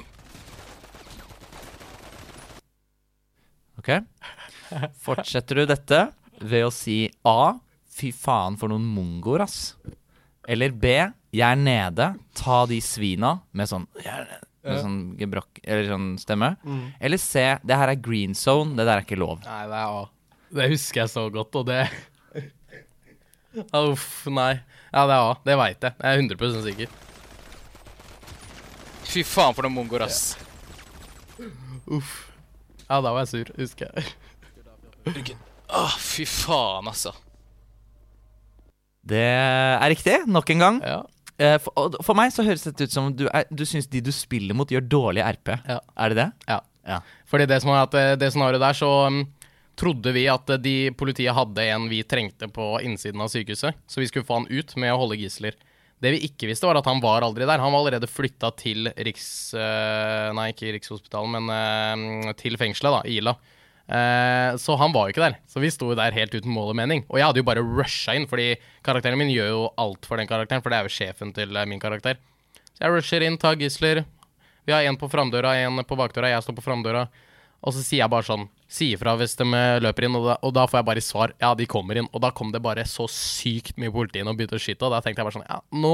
Ok? Fortsetter du dette ved å si A. Fy faen for noen mongoer, ass. Eller B. Jeg er nede. Ta de svina. Med sånn Med sånn gebrokk Eller sånn stemme. Eller C. Det her er green zone. Det der er ikke lov. Nei, det er A. Det husker jeg så godt, og det Uff, nei. Ja, det er A. Det veit jeg. Jeg er 100 sikker. Fy faen for noen mongoer, ass. Ja, da var jeg sur, husker jeg. Ryggen. Åh, fy faen, altså. Det er riktig. Nok en gang. Ja. Eh, For, og for meg så høres dette ut som du, er, du syns de du spiller mot, gjør dårlig RP. Ja. Er det det? ja. Ja. Fordi det som er at eh, det scenarioet der, så um, trodde vi at eh, de politiet hadde en vi trengte på innsiden av sykehuset, så vi skulle få han ut med å holde gisler. Det vi ikke visste, var at han var aldri der. Han var allerede flytta til Riks... eh, nei, ikke Rikshospitalet, men eh, til fengselet, da, Ila. Eh, så han var jo ikke der. Så vi sto der helt uten mål og mening. Og jeg hadde jo bare rusha inn, fordi karakteren min gjør jo alt for den karakteren, for det er jo sjefen til min karakter. Så jeg rusher inn, tar gisler. Vi har en på framdøra, en på bakdøra, jeg står på framdøra. Og så sier jeg bare sånn Si ifra hvis de eh, løper inn, og da, og da får jeg bare svar. Ja, de kommer inn. Og da kom det bare så sykt mye politi inn og begynte å skyte. Og da tenkte jeg bare sånn Ja, nå,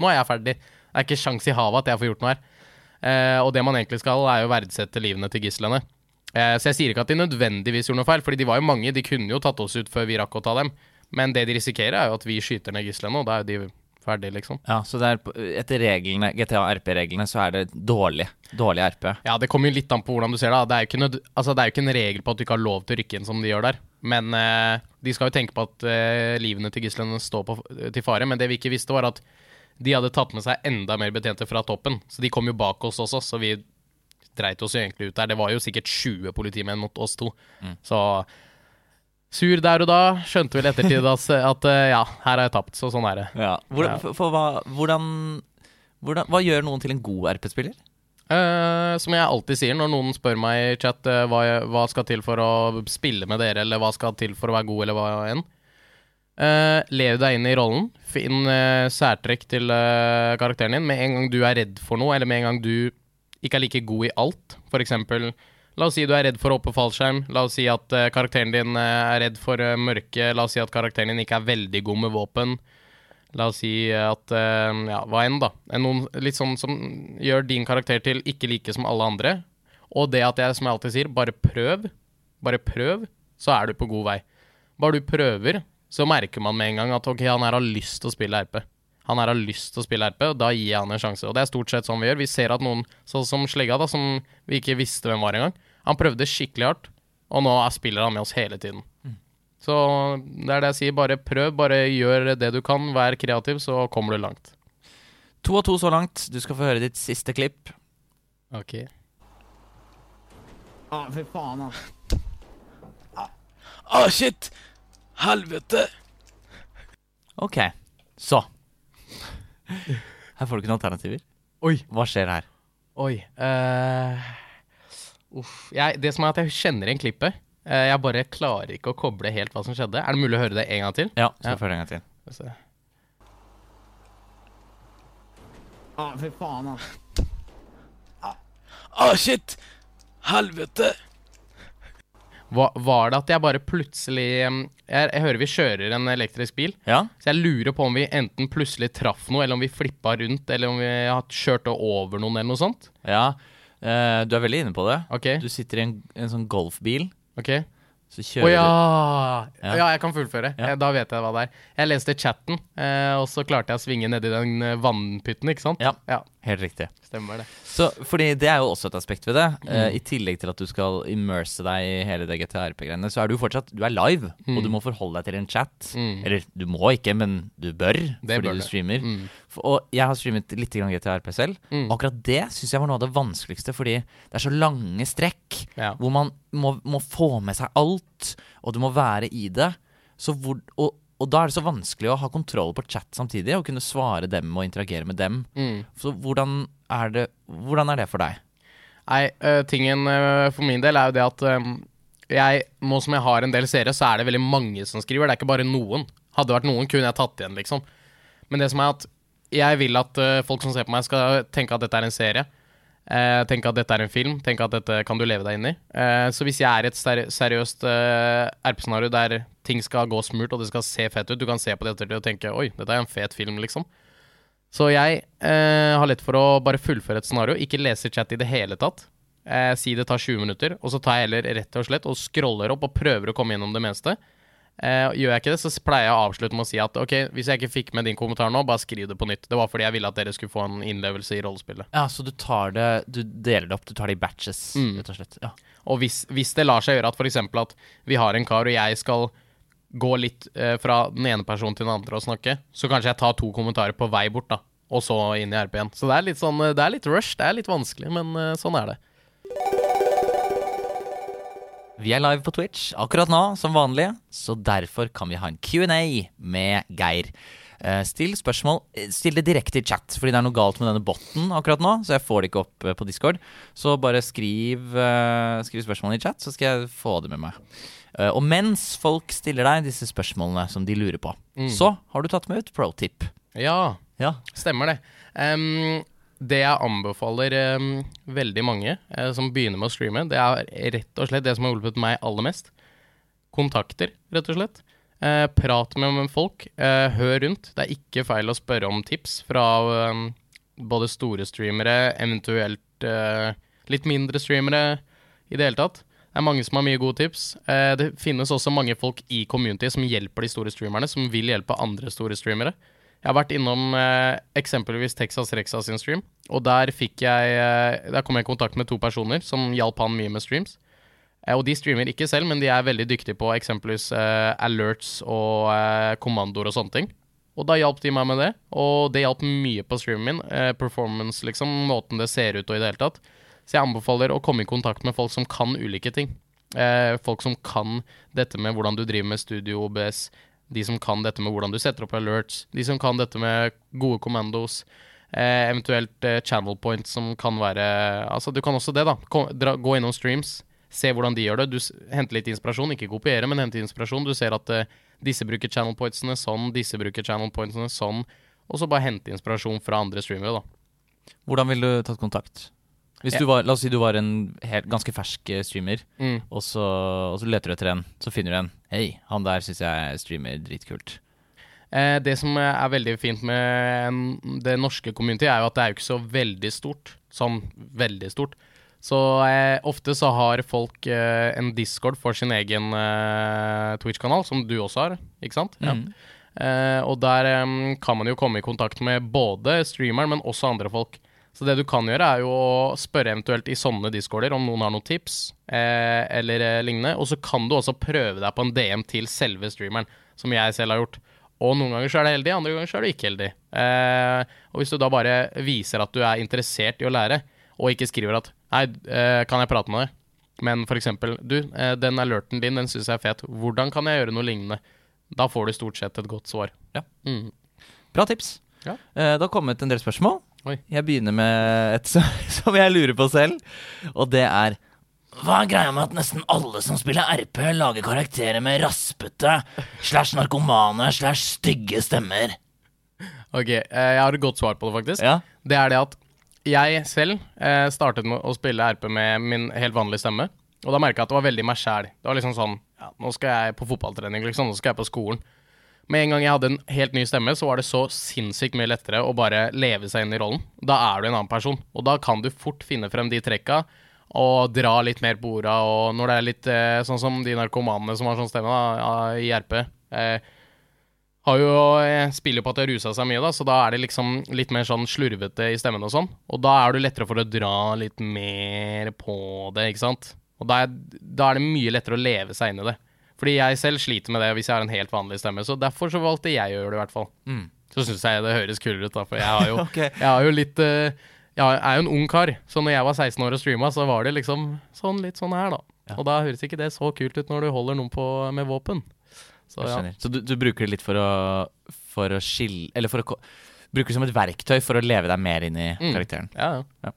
nå er jeg ferdig. Det er ikke sjans i havet at jeg får gjort noe her. Eh, og det man egentlig skal, er jo verdsette livene til gislene. Eh, så jeg sier ikke at de nødvendigvis gjorde noe feil, Fordi de var jo mange. De kunne jo tatt oss ut før vi rakk å ta dem. Men det de risikerer, er jo at vi skyter ned gislene, og da er jo de ferdige, liksom. Ja, så er, etter reglene, GTA RP-reglene så er det dårlig. Dårlig RP. Ja, det kommer jo litt an på hvordan du ser det. Det er jo ikke, nød altså, det er jo ikke en regel på at du ikke har lov til å rykke inn som de gjør der. Men eh, de skal jo tenke på at eh, livene til gislene står på, til fare. Men det vi ikke visste, var at de hadde tatt med seg enda mer betjente fra toppen. Så de kom jo bak oss også, så vi dreit oss jo egentlig ut der. Det var jo sikkert 20 politimenn mot oss to. Så sur der og da. Skjønte vel i ettertid at, at eh, ja, her har jeg tapt, så sånn er det. Ja. Hvordan, for, for hva, hvordan, hvordan, hva gjør noen til en god RP-spiller? Eh, som jeg alltid sier når noen spør meg i chat eh, hva, hva skal til for å spille med dere, eller hva skal til for å være god, eller hva enn. Uh, lev deg inn i rollen. Finn eh, særtrekk til karakteren din. Med en gang du er redd for noe, eller med en gang du ikke er like god i alt. For eksempel, la oss si du er redd for å hoppe fallskjerm. La oss si at uh, karakteren din uh, er redd for uh, mørke. La oss si at karakteren din ikke er veldig god med våpen. La oss si at Ja, hva enn, da. En Noen litt sånn som gjør din karakter til ikke like som alle andre. Og det at jeg, som jeg alltid sier, bare prøv. Bare prøv, så er du på god vei. Bare du prøver, så merker man med en gang at ok, han her har lyst til å spille RP. Han her har lyst til å spille RP, og da gir jeg han en sjanse. Og det er stort sett sånn vi gjør. Vi ser at noen, sånn som Slegga, da, som vi ikke visste hvem var engang, han prøvde skikkelig hardt, og nå spiller han med oss hele tiden. Så det er det jeg sier. Bare prøv, bare gjør det du kan. Vær kreativ, så kommer du langt. To av to så langt. Du skal få høre ditt siste klipp. Ok. Ah, shit! Helvete! Ok, så Her får du ikke noen alternativer. Oi. Hva skjer her? Oi. Uh, uff. Jeg, det som er at jeg kjenner igjen klippet. Uh, jeg bare klarer ikke å koble helt hva som skjedde. Er det mulig å høre det en gang til? Ja, skal Ja. jeg følge en gang til. Å, ah, fy faen, altså. Ah, shit! Helvete! Hva, var det at jeg bare plutselig em, jeg, jeg hører vi kjører en elektrisk bil. Ja, Så jeg lurer på om vi enten plutselig traff noe, eller om vi flippa rundt, eller om vi har kjørt over noen, eller noe sånt. ja. Eh, du er veldig inne på det. Ok, Du sitter i en, en sånn golfbil, ok. så Å kjører ja. Ja. ja! jeg kan fullføre. Ja. Eh, Da vet jeg hva det er. Jeg leste chatten, eh, og så klarte jeg å svinge nedi den eh, vannpytten, ikke sant? Ja. ja. Helt riktig. Stemmer det. Så, fordi det er jo også et aspekt ved det. Mm. Uh, I tillegg til at du skal immerse deg i hele det GTRP-greiene, så er du fortsatt Du er live, og du må forholde deg til en chat. Mm. Eller du må ikke, men du bør, Det fordi bør du streamer. Mm. For, og jeg har streamet litt grann GTRP selv. Mm. Og akkurat det syns jeg var noe av det vanskeligste, fordi det er så lange strekk Ja. hvor man må, må få med seg alt, og du må være i det. Så hvor, og, og da er det så vanskelig å ha kontroll på chat samtidig, og kunne svare dem og interagere med dem. Mm. Så hvordan er det, hvordan er det for deg? Nei, uh, tingen uh, for min del er jo det at øhm, jeg, nå som jeg har en del seere, så er det veldig mange som skriver. Det er ikke bare noen. Hadde det vært noen, kunne jeg tatt igjen, liksom. Men det som er at jeg vil at uh, folk som ser på meg, skal tenke at dette er en serie. Eh, tenk at dette er en film. tenk at dette kan du leve deg inn i. Eh, så hvis jeg er et seri seriøst uh, RP-scenario der ting skal gå smurt, og det skal se fett ut, du kan se på det ettertid og tenke oi, dette er en fet film, liksom. Så jeg eh, har lett for å bare fullføre et scenario, ikke lese chat i det hele tatt. Eh, si det tar 20 minutter, og så tar jeg heller rett og slett og scroller opp og prøver å komme gjennom det meste. Eh, gjør jeg ikke det, så pleier jeg å avslutte med å si at ok, hvis jeg ikke fikk med din kommentar nå, bare skriv det på nytt. Det var fordi jeg ville at dere skulle få en innlevelse i rollespillet. Ja, så du tar det Du deler det opp, du tar det i batches, Mm. rett og slett. Ja. Og hvis, hvis det lar seg gjøre at f.eks. at vi har en kar, og jeg skal gå litt eh, fra den ene personen til den andre og snakke, så kanskje jeg tar to kommentarer på vei bort, da. Og så inn i RP igjen. Så det er litt sånn eh, Det er litt rush, det er litt vanskelig, men eh, sånn er det. Vi er live på Twitch akkurat nå, som vanlig, så derfor kan vi ha en Q&A med Geir. Eh, Still spørsmål eh, Still det direkte i chat, fordi det er noe galt med denne botten akkurat nå. Så jeg får det ikke opp eh, på Discord. Så bare skriv, skriv spørsmålene i chat, så skal jeg få det med meg. Og mens folk stiller deg disse spørsmålene som de lurer på, så har du tatt med ut pro tip. Ja, Ja. Stemmer det. Em, det jeg anbefaler um, veldig mange uh, som begynner med å streame, det er rett og slett det som har hjulpet meg aller mest. Kontakter, rett og slett. Uh, prat med, folk. Eh, hør rundt. Det er ikke feil å spørre om tips fra em, både store streamere, eventuelt litt mindre streamere i det hele tatt. Det er mange som har mye gode tips. Det finnes også mange folk i community som hjelper de store streamerne, som vil hjelpe andre store streamere. Jeg har vært innom eh, eksempelvis Texas Rexa sin stream, og der fikk jeg eh, Der kom jeg i kontakt med to personer som hjalp han mye med streams. Eh, og de streamer ikke selv, men de er veldig dyktige på eksempelvis eh, alerts og eh, kommandoer og sånne ting. Og da hjalp de meg med det, og det hjalp mye på streamen min. Eh, performance, liksom, måten det ser ut og i det hele tatt. Så jeg anbefaler å komme i kontakt med folk som kan ulike ting. Folk som kan dette med hvordan du driver med studio OBS, de som kan dette med hvordan du setter opp alerts, de som kan dette med gode kommandos, eh, eventuelt eh, channel points som kan være Altså, du kan også det, da. Kom, dra, gå innom streams, se hvordan de gjør det. Du henter litt inspirasjon, ikke kopiere, men hente inspirasjon. Du ser at eh, disse bruker channel pointsene sånn, disse bruker channel pointsene sånn, og så bare hente inspirasjon fra andre streamere, da. Hvordan ville du tatt kontakt? Hvis du var, La oss si du var en helt, ganske fersk eh, streamer, Mm. og, så, og så leter du etter en. Så finner du en. Hei, han der syns jeg streamer dritkult. Eh, det som er veldig fint med mm, det norske community, er jo at det er jo ikke så veldig stort. Sånn veldig stort. Så eh, ofte så har folk eh, en discord for sin egen eh, Twitch-kanal, som du også har, ikke sant? Ja. Eh, og der eh, kan man jo komme i kontakt med både streameren, men også andre folk. Så det du kan gjøre, er jo å spørre eventuelt i sånne discorder om noen har noen tips, eh, eller eh, lignende. Og så kan du også prøve deg på en DM til selve streameren, som jeg selv har gjort. Og noen ganger så er det heldig, andre ganger så er du ikke heldig. Eh, og hvis du da bare viser at du er interessert i å lære, og ikke skriver at Hei, eh, kan jeg prate med deg? Men eksempel, du, eh, den alerten din, den syns jeg er fet. Hvordan kan jeg gjøre noe lignende? Da får du stort sett et godt svar. Ja. Mm. Bra tips. Ja. Eh, Det har kommet en del spørsmål. Oi. Jeg begynner med et som jeg lurer på selv, og det er Hva er greia med at nesten alle som spiller RP, lager karakterer med raspete slash narkomane slash stygge stemmer? Ok, eh, jeg har et godt svar på det, faktisk. Ja. Det er det at jeg selv eh, startet med å spille RP med min helt vanlige stemme. Og da merka jeg at det var veldig meg sjæl. Det var liksom sånn ja, Nå skal jeg på fotballtrening, liksom. Nå skal jeg på skolen. Med en gang jeg hadde en helt ny stemme, så var det så sinnssykt mye lettere å bare leve seg inn i rollen. Da er du en annen person, og da kan du fort finne frem de trekka og dra litt mer på orda. Og når det er litt eh, sånn som de narkomanene som har sånn stemme da, i RP eh, har jo, eh, spiller på at de har rusa seg mye, da, så da er det liksom litt mer sånn slurvete i stemmen og sånn. Og da er du lettere for å dra litt mer på det, ikke sant. Og da er, da er det mye lettere å leve seg inn i det. Fordi jeg selv sliter med det hvis jeg har en helt vanlig stemme, så derfor så valgte jeg å gjøre det, i hvert fall. Mm. Så syns jeg det høres kulere ut, da, for jeg har jo, okay. jeg har jo litt uh, Jeg er jo en ung kar, så når jeg var 16 år og streama, så var det liksom sånn litt sånn her, da. Ja. Og da høres ikke det så kult ut når du holder noen på med våpen. Så ja. Så du, du bruker det litt for å, for å skille Eller for å Bruker det som et verktøy for å leve deg mer inn i Mm. karakteren. Ja, ja.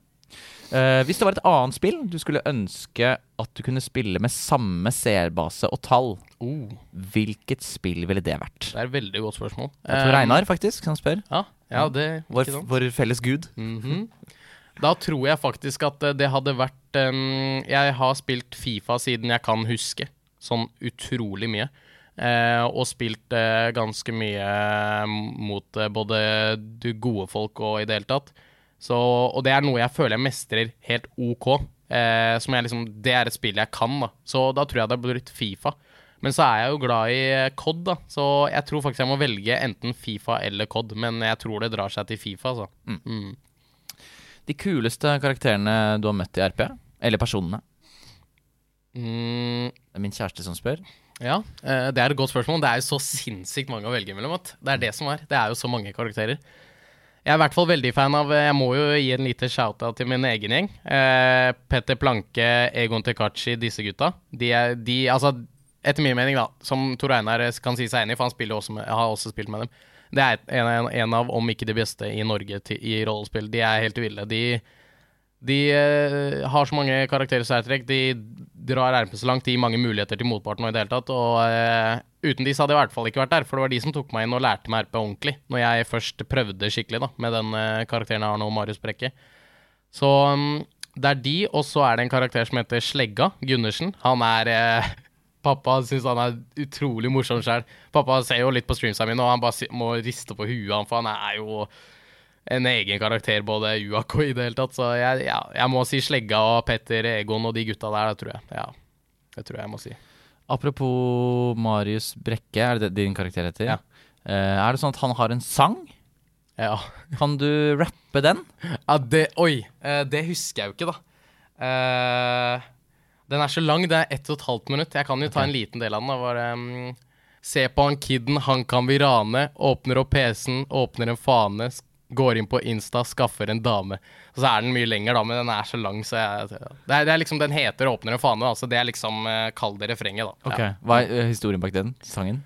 Eh, hvis det var et annet spill du skulle ønske at du kunne spille med samme seerbase og tall, Oh, hvilket spill ville det vært? det er et veldig godt spørsmål. Jeg tror Reinar, faktisk, som spør. Ja, ja det Vår, vår felles gud. Mhm. Da tror jeg faktisk at eh, det hadde vært um, Jeg har spilt Fifa siden jeg kan huske, sånn utrolig mye. Uh, og spilt uh, ganske mye eh, mot eh, både du gode folk og i det hele tatt. Så, og det er noe jeg føler jeg mestrer helt OK. Eh, som jeg liksom, det er et spill jeg kan, da. Så da tror jeg det hadde blitt Fifa. Men så er jeg jo glad i eh, COD, da. Så jeg tror faktisk jeg må velge enten Fifa eller COD. Men jeg tror det drar seg til Fifa, altså. Mm. De kuleste karakterene du har møtt i RP? Eller personene? Mm, Det er min kjæreste som spør. ja, eh, det er et godt spørsmål. Det er jo så sinnssykt mange å velge mellom. Det er det som er. Det er jo så mange karakterer. Jeg er i hvert fall veldig fan av Jeg må jo gi en liten shout-out til min egen gjeng. Eh, Petter Planke, Egon Tekachi, disse gutta. De er de Altså, etter min mening, da, som Tor Einar kan si seg enig i, for han også med, har også spilt med dem. Det er en, en, en av, om ikke de beste i Norge til, i rollespill. De er helt ville. De de eh, har så mange karakterer i særtrekk. De drar RP så langt. De gir mange muligheter til motparten og i det hele tatt. Og eh, uten de så hadde jeg i hvert fall ikke vært der, for det var de som tok meg inn og lærte meg RP ordentlig. Når jeg først prøvde skikkelig da, med den eh, karakteren jeg har nå, Marius Brekke. Så um, det er de, og så er det en karakter som heter Slegga Gundersen. Han er eh, Pappa syns han er utrolig morsom sjøl. Pappa ser jo litt på streamsa mine, og han bare må riste på huet, for han er jo en egen karakter, både UAK og i det hele tatt. Så jeg, ja, jeg må si Slegga og Petter Egon og de gutta der, det tror jeg. Ja, det tror jeg jeg må si. Apropos Marius Brekke, er det din karakter heter? Ja. Eh, er det sånn at han har en sang? Ja. Kan du rappe den? ja det, oi, eh, det husker jeg jo ikke, da. Eh, den er så lang, det er ett og et halvt minutt. Jeg kan jo ta en liten del av den. Da. Bare, mm, Se på han kidden, han kan vi rane. Åpner opp PC-en, åpner en fane. Går inn på Insta, skaffer en dame. Og så er den mye lenger, da, men den er så lang, så jeg Det er, det er liksom Den heter 'Åpner en fane', altså. Det er liksom uh, Kall det refrenget, da. Ja. Hva er uh, historien bak den sangen?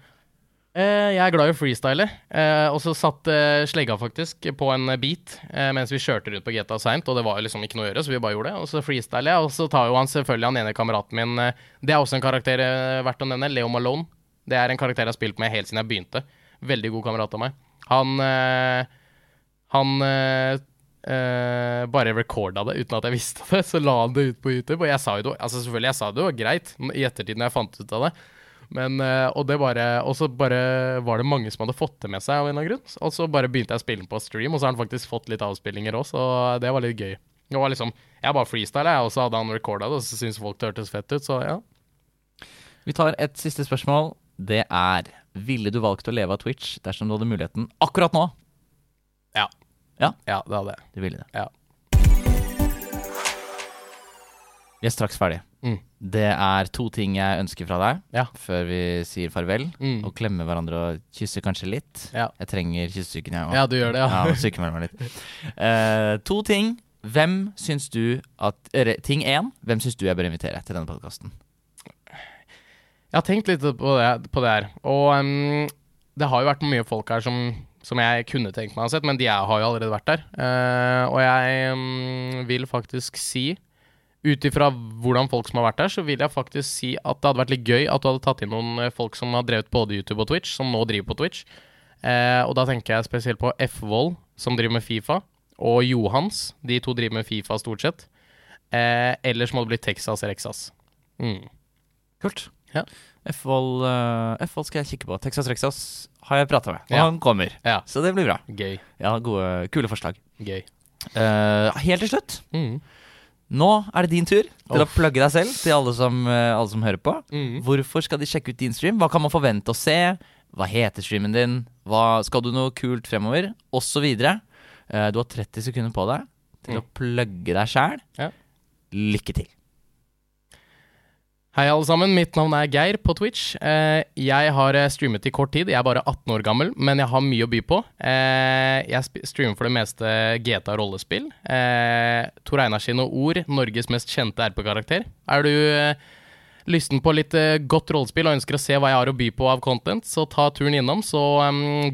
Uh, jeg er glad i å freestyle, Uh, og så satt uh, slegga faktisk på en beat eh, mens vi kjørte rundt på GTA seint, og det var jo liksom ikke noe å gjøre, så vi bare gjorde det. Og så freestyler jeg, og så tar jo han selvfølgelig han ene kameraten min Det er også en karakter verdt å nevne, Leo Malone. Det er en karakter jeg har spilt med helt siden jeg begynte. Veldig god kamerat av meg. Han Han Uh, bare recorda det uten at jeg visste det, så la han det ut på YouTube. Og jeg sa jo det, altså selvfølgelig, jeg sa det var greit i ettertid når jeg fant ut av det. Men, uh, og det bare Og så bare var det mange som hadde fått det med seg av en eller annen grunn. Og så bare begynte jeg å spille den på stream, og så har han faktisk fått litt avspillinger òg, så det var litt gøy. Det var liksom Jeg bare freestyla, og så hadde han recorda det, og så syntes folk det hørtes fett ut, så ja. Vi tar et siste spørsmål. Det er Ville du valgt å leve av Twitch dersom du hadde muligheten akkurat nå? Ja. Ja? Ja, det hadde jeg. Du ville det. Ja. Vi er straks ferdig. Mm. Det er to ting jeg ønsker fra deg Ja. før vi sier farvel. Mm. Og klemme hverandre og kysse kanskje litt. Ja. Jeg trenger kyssesyken, jeg òg. Ja, du gjør det, ja. Ja, sykemeld meg litt. Eh, to ting. Hvem syns du at eller, Ting én. Hvem syns du jeg bør invitere til denne podkasten? Jeg har tenkt litt på det, på det her. Og um, det har jo vært mye folk her som, som jeg kunne tenkt meg å ha sett, men de er, har jo allerede vært der. Uh, og jeg um, vil faktisk si, ut ifra hvordan folk som har vært der, så vil jeg faktisk si at det hadde vært litt gøy at du hadde tatt inn noen eh, folk som har drevet både YouTube og Twitch, som nå driver på Twitch. Uh, og da tenker jeg spesielt på F-Vold, som driver med Fifa, og Johans. De to driver med Fifa stort sett. Eh, ellers må det bli Texas Rexas. Mm. Kult. Ja. F-Vold eh, skal jeg kikke på. Texas Rexas har jeg prata med, og Ja. han kommer. Ja. Så det blir bra. Gøy. Ja, gode, kule forslag. Gøy. Uh, helt til slutt, Mm. nå er det din tur til å plugge deg selv til alle som, eh, alle som hører på. Mm. Hvorfor skal de sjekke ut din stream? Hva kan man forvente å se? Hva heter streamen din? Hva, skal du noe kult fremover? Og så videre. Uh, du har 30 sekunder på deg til Mm. å plugge deg sjæl. Ja. Lykke til. Hei, alle sammen. Mitt navn er Geir på Twitch. Eh, jeg har eh, streamet i kort tid. Jeg er bare 18 år gammel, men jeg har mye å by på. Eh, jeg streamer for det meste GTA rollespill. Tor Einar sine ord, Norges mest kjente RP-karakter. Er du lysten på litt godt rollespill og ønsker å se hva jeg har å by på av content, så ta turen innom, så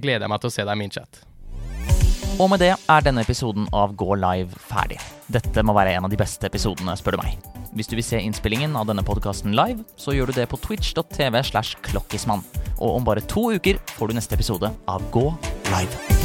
gleder jeg meg til å se deg i min chat. Og med det er denne episoden av Gå live ferdig. Dette må være en av de beste episodene, spør du meg. Hvis du vil se innspillingen av denne podkasten live, så gjør du det på twitch.tv slash klokkismann. Og om bare to uker får du neste episode av Gå live.